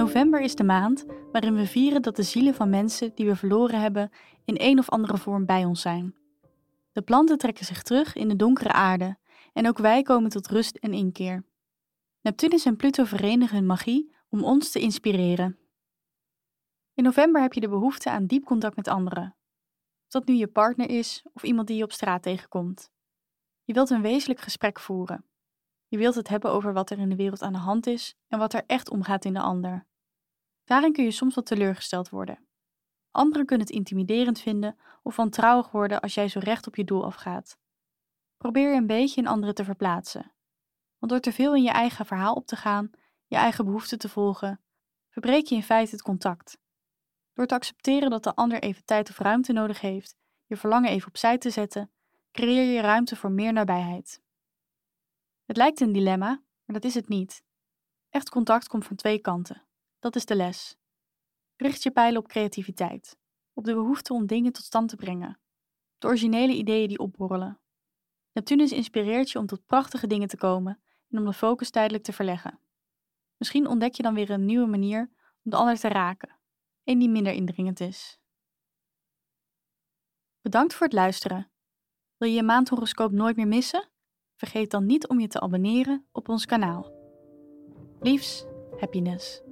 November is de maand waarin we vieren dat de zielen van mensen die we verloren hebben in een of andere vorm bij ons zijn. De planten trekken zich terug in de donkere aarde en ook wij komen tot rust en inkeer. Neptunus en Pluto verenigen hun magie om ons te inspireren. In november heb je de behoefte aan diep contact met anderen. Of dat nu je partner is of iemand die je op straat tegenkomt. Je wilt een wezenlijk gesprek voeren. Je wilt het hebben over wat er in de wereld aan de hand is en wat er echt omgaat in de ander. Daarin kun je soms wat teleurgesteld worden. Anderen kunnen het intimiderend vinden of wantrouwig worden als jij zo recht op je doel afgaat. Probeer je een beetje in anderen te verplaatsen. Want door te veel in je eigen verhaal op te gaan, je eigen behoeften te volgen, verbreek je in feite het contact. Door te accepteren dat de ander even tijd of ruimte nodig heeft, je verlangen even opzij te zetten, creëer je ruimte voor meer nabijheid. Het lijkt een dilemma, maar dat is het niet. Echt contact komt van twee kanten. Dat is de les. Richt je pijlen op creativiteit, op de behoefte om dingen tot stand te brengen, de originele ideeën die opborrelen. Neptunus inspireert je om tot prachtige dingen te komen en om de focus tijdelijk te verleggen. Misschien ontdek je dan weer een nieuwe manier om de ander te raken, een die minder indringend is. Bedankt voor het luisteren. Wil je je maandhoroscoop nooit meer missen? Vergeet dan niet om je te abonneren op ons kanaal. Liefs, happiness.